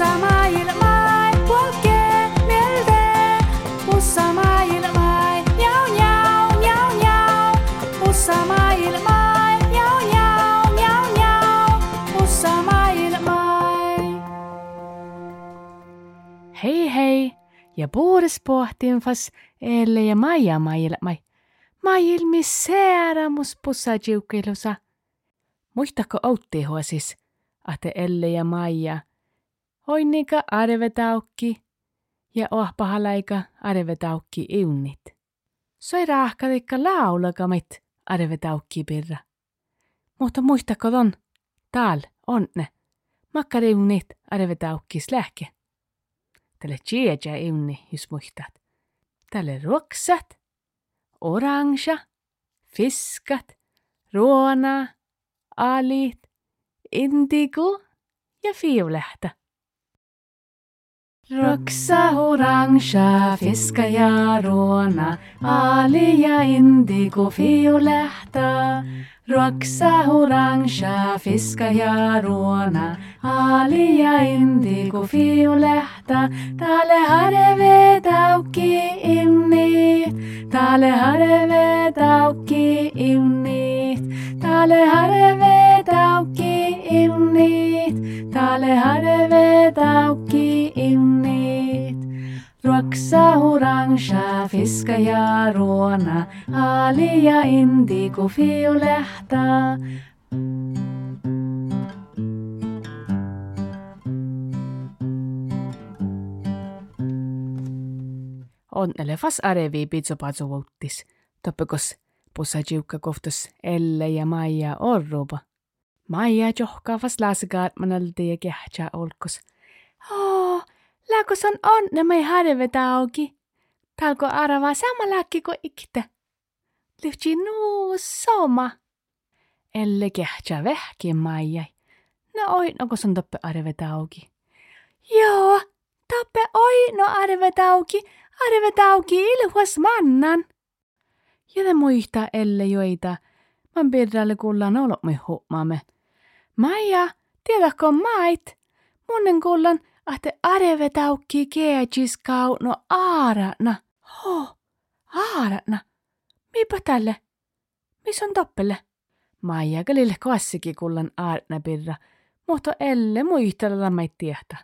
Pussa maailmai, polkee hei, ja puhdas pohtiin fas elle ja maija maailmai. Maailmi säärämus pussa jiukkilusa. Muistako outti huosis, ahte elle ja maija. Hoinnika arvetaukki ja ohpahalaika arvetaukki iunnit. Soi raahkadikka laulakamit arvetaukki pirra. Mutta muistako taal, onne, makkariunnit arvetaukkis lähke. Tälle tjeja iunni, jos muistat. Tälle ruoksat, orangea, fiskat, ruona, alit, indigo ja fiolehta. Roksa orangea, fiska ja ruona, ali ja indigo fiolehta. Roksa orangea, fiska ja ruona, ali ja indigo fiolehta. Täällä harve taukki imnit, täällä harve taukki imnit, täällä harve taukki imnit, täällä harve taukki imnit. Roksa orangea, fiska ja ruona, ali ja indigo fiolehta. On elefas arevi pitsopatsu vuuttis. Toppekos pussa kohtus Elle ja Maija orruba. Maija johkaavas lasgaat manalti ja kehtsää olkos. Oh, Lääkos on on, ne mai harveta auki. Talko arava sama lääkki kuin ikte. Lyhtsi nuu soma. Elle kehtsä vähkin maijai. No oi, no kun on toppe arveta auki. Joo, toppe oi, no arveta auki. Arveta auki ilhuas mannan. Ja te muista Elle joita. Man pirralle kullan olot me huomaamme. Maija, tiedätkö mait? Monen kullan ahte arevetaukki keetsiskau no aarana. Ho, aarana. Miipä tälle? Missä on toppele? Maija kalille kassikin kullan aarna pirra, mutta elle muistella mai tietä.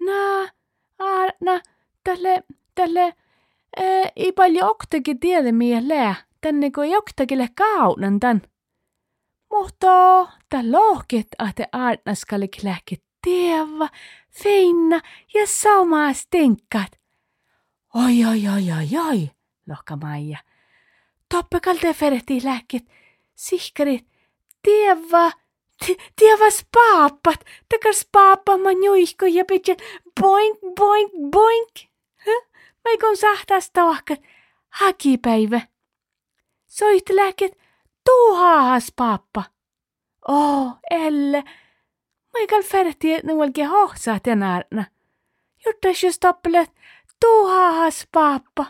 Nää, aarna, tälle, tälle, ei paljon oktakin tiedä lää, tänne kun joktakille kaunan tän. Mutta tää lohket ahte aarnaskalle kläkit tieva, feinna ja samaa stinkkat. Oi, oi, oi, oi, oi, lohka Maija. Toppekalte ferehti lääkket, sihkarit, tieva, tieva spaapat, takar spaapama juihko ja pitkä boink, boink, boink. Mä kun sahtas tohkat, hakipäivä. Soit lääkket, tuuhaas paappa. Oh, elle, Michael färti nuolki hohsaa tänärnä. Juttas just tappelet tuuhaas paappa.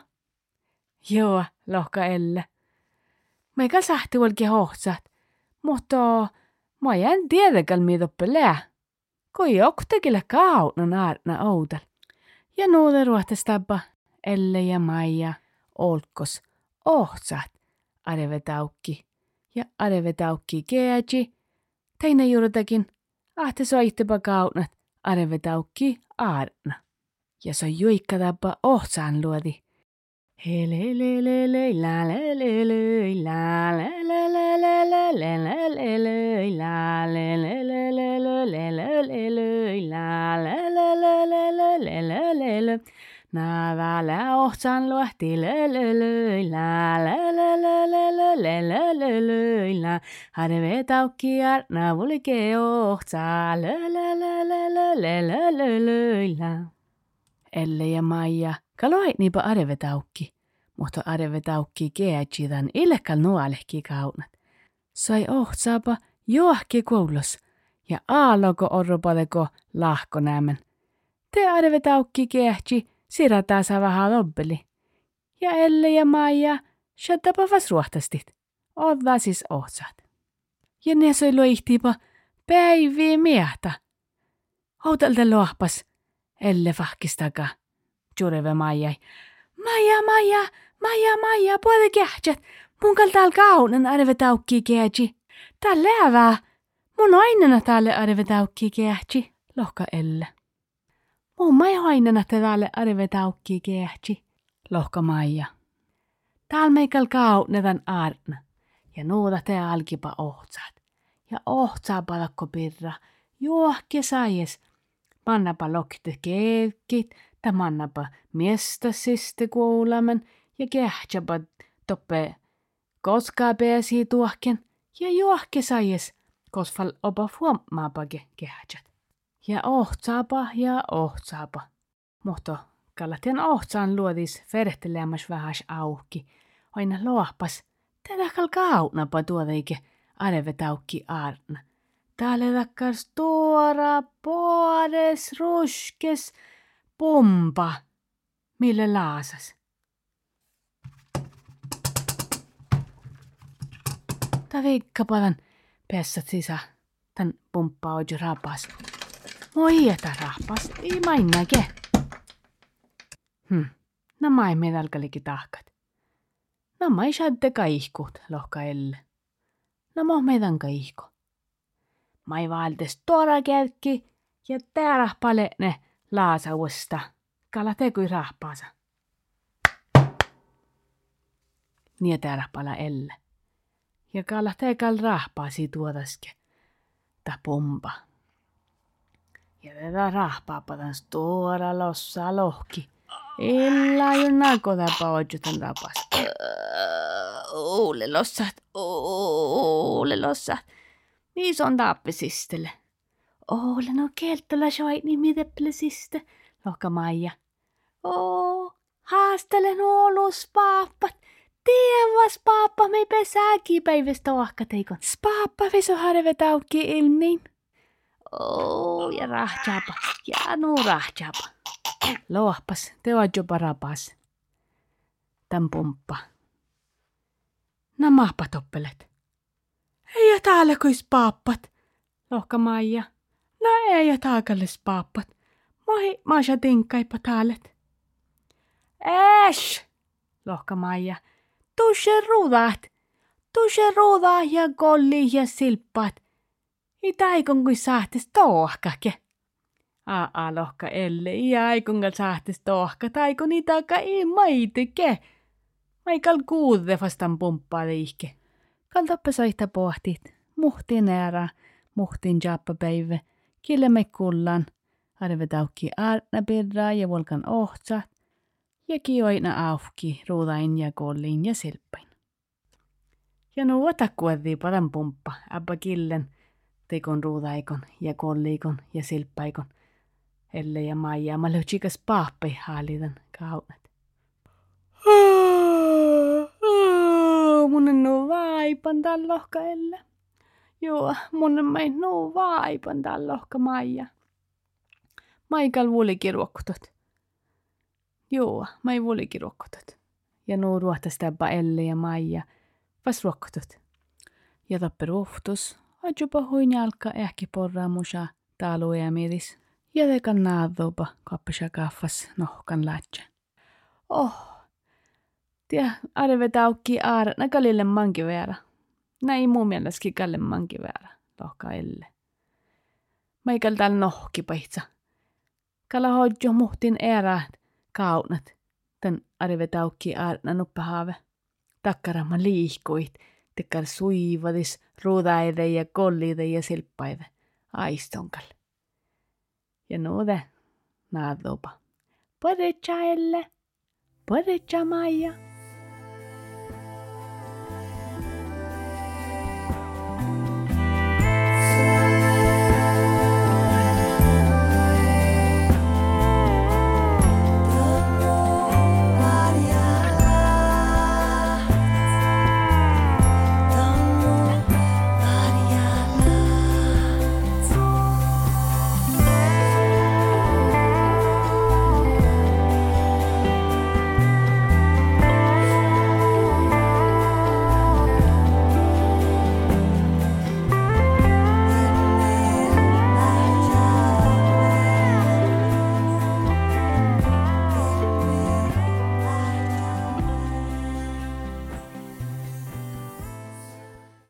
Joo, lohka Elle. Michael sähti uolki hohsaat, mutta mä en tiedäkään mitä pelää. Kui joktekille kautna naarna outal. Ja nuude ruohtestappa Elle ja Maija olkos ohtsaat arevetaukki ja arevetaukki keäji. Teine juurtakin ahte soittepa kaunat arvetaukki aarna. Ja so juikkatapa ohtsaan luodi. Helelelele la lelele la la ohtsan lelelele lelelele la Harve taukki arna vulke ohtsa la Elle ja Maija kaloit niipa arvetaukki, mutta arvetaukki keätsidan illekal nuolehki kaunat. Sai ohtsaapa johki koulos ja aaloko orropaleko lahko nämen. Te arvetaukki keätsi sirataa vähän lobbeli. Ja Elle ja Maija shattapa vas ruohtastit. Odda siis ohtsat. Ja ne soi loihtiipa päiviä miehtä. Houtalta lohpas, elle fahkistaka. Jureve Maija. Maija, Maija, Maija, Maija, puolta kähtsät. Mun kaltaal kaunen arve taukki kähtsi. Tää läävää. Mun ainena tälle arve taukki kähtsi. Lohka elle. Mun mai ainena tälle arve taukki kähtsi. Lohka Maija. Täällä meikal kaunetan arna. Ja nuuta te alkipa ohtsat. Ja ohtsaa palakko pirra. Juohke saies. Mannapa lokte keekit. Ta mannapa miestä siste kuulamen. Ja kähtsäpä toppe koska pääsi tuohken. Ja juohke saies. Kosfal opa huomaapake kähtsät. Ja ohtsaapa ja ohtsaapa. Mutta kallatien ohtsaan luodis verhtelemäs vähäs auki. Aina lohpas. Tätä kalkaunapa tuoteike arvetaukki arna. Täällä takkas tuora, poades, ruskes, pompa. Mille laasas? Tää viikka paljon pessat sisä. Tän pomppaa oju rapas. Moi etä rapas, ei mainnake. Hm, nämä ei medalkaliki tahkat. Nämä ei shadde kaihkut, lohka elle. Nämä on meidän kaihko. Mai valdes tuora kelkki ja tää rahpale ne laasausta. Kala tekui rahpaasa. Niin tää rahpala elle. Ja kala tekal rahpaasi tuotaske. Ta pompa. Ja tätä rahpaa patan tuora lossa lohki. Illa jo nako tapa ojutan rapas. Oule lossat, oule lossat. Se on taappisistelle. Oule no keltola soit niin mideplesiste, lohka Maija. Oo, haastelen olus paappat. Tievas paappa me pesääkin päivästä ohkateikon. Spaappa viso harve taukki ilmiin. Oo, ja rahjapa, ja nu rahjapa. Lohpas, te on jopa rapas. Tän pomppa. Nämä toppelet. Ei täällä kuis paappat, lohka Maija. No ei taakallis paappat. Moi, maasha tinkkaipa täälet. Äsh, lohka Maija. Tushe ruudat. Tushe ruudaa ja golli ja silppat. I taikon kuin sahtis tohkake. Aa, lohka elle, i aikon kal sahtis tohka, taiko niitä ei maitike. Maikal kuude vastaan pumppaa liike. Kaltappa saita pohtit, muhtin ära, muhtin päivä, kille me kullan, arvetaukki aarna pirraa ja volkan ohtsat, ja kioina auki ruudain ja kollin ja silppain. Ja nuo takuetii padan pumppa, abba killen, tekon ruudaikon ja kolliikon ja silppaikon, elle ja maija, mä löytsikäs paappi haalitan kaunet. Mun on vaipan tän lohka elle. Joo, mun mai no vaipan tän lohka maija. Maikal vuolikin ruokkutot. Joo, mai vuolikin ruokkutot. Ja nuu ruohtas täppä elle ja maija. Vas ruokkutot. Ja tappe ruhtus. Ajupa huin jalka ehki porraa musa taalu ja miris. Ja tekan naadopa kappisa kaffas nohkan lätsä. Oh, Tia, arve taukki aara, na kalille manki väärä. Näin ei mun mielestäkin kalle manki väärä, lohka elle. Mä ei täällä nohki paitsa. Kala hoidjo muhtin erät, kaunat. Tän arve taukki aarna nuppahaave. Takkarama liihkuit, tekkar suivadis, ruudaide ja kolliide ja silppaide. Aistonkal. Ja nuude, naadopa. Podetja elle. Podetja Maija.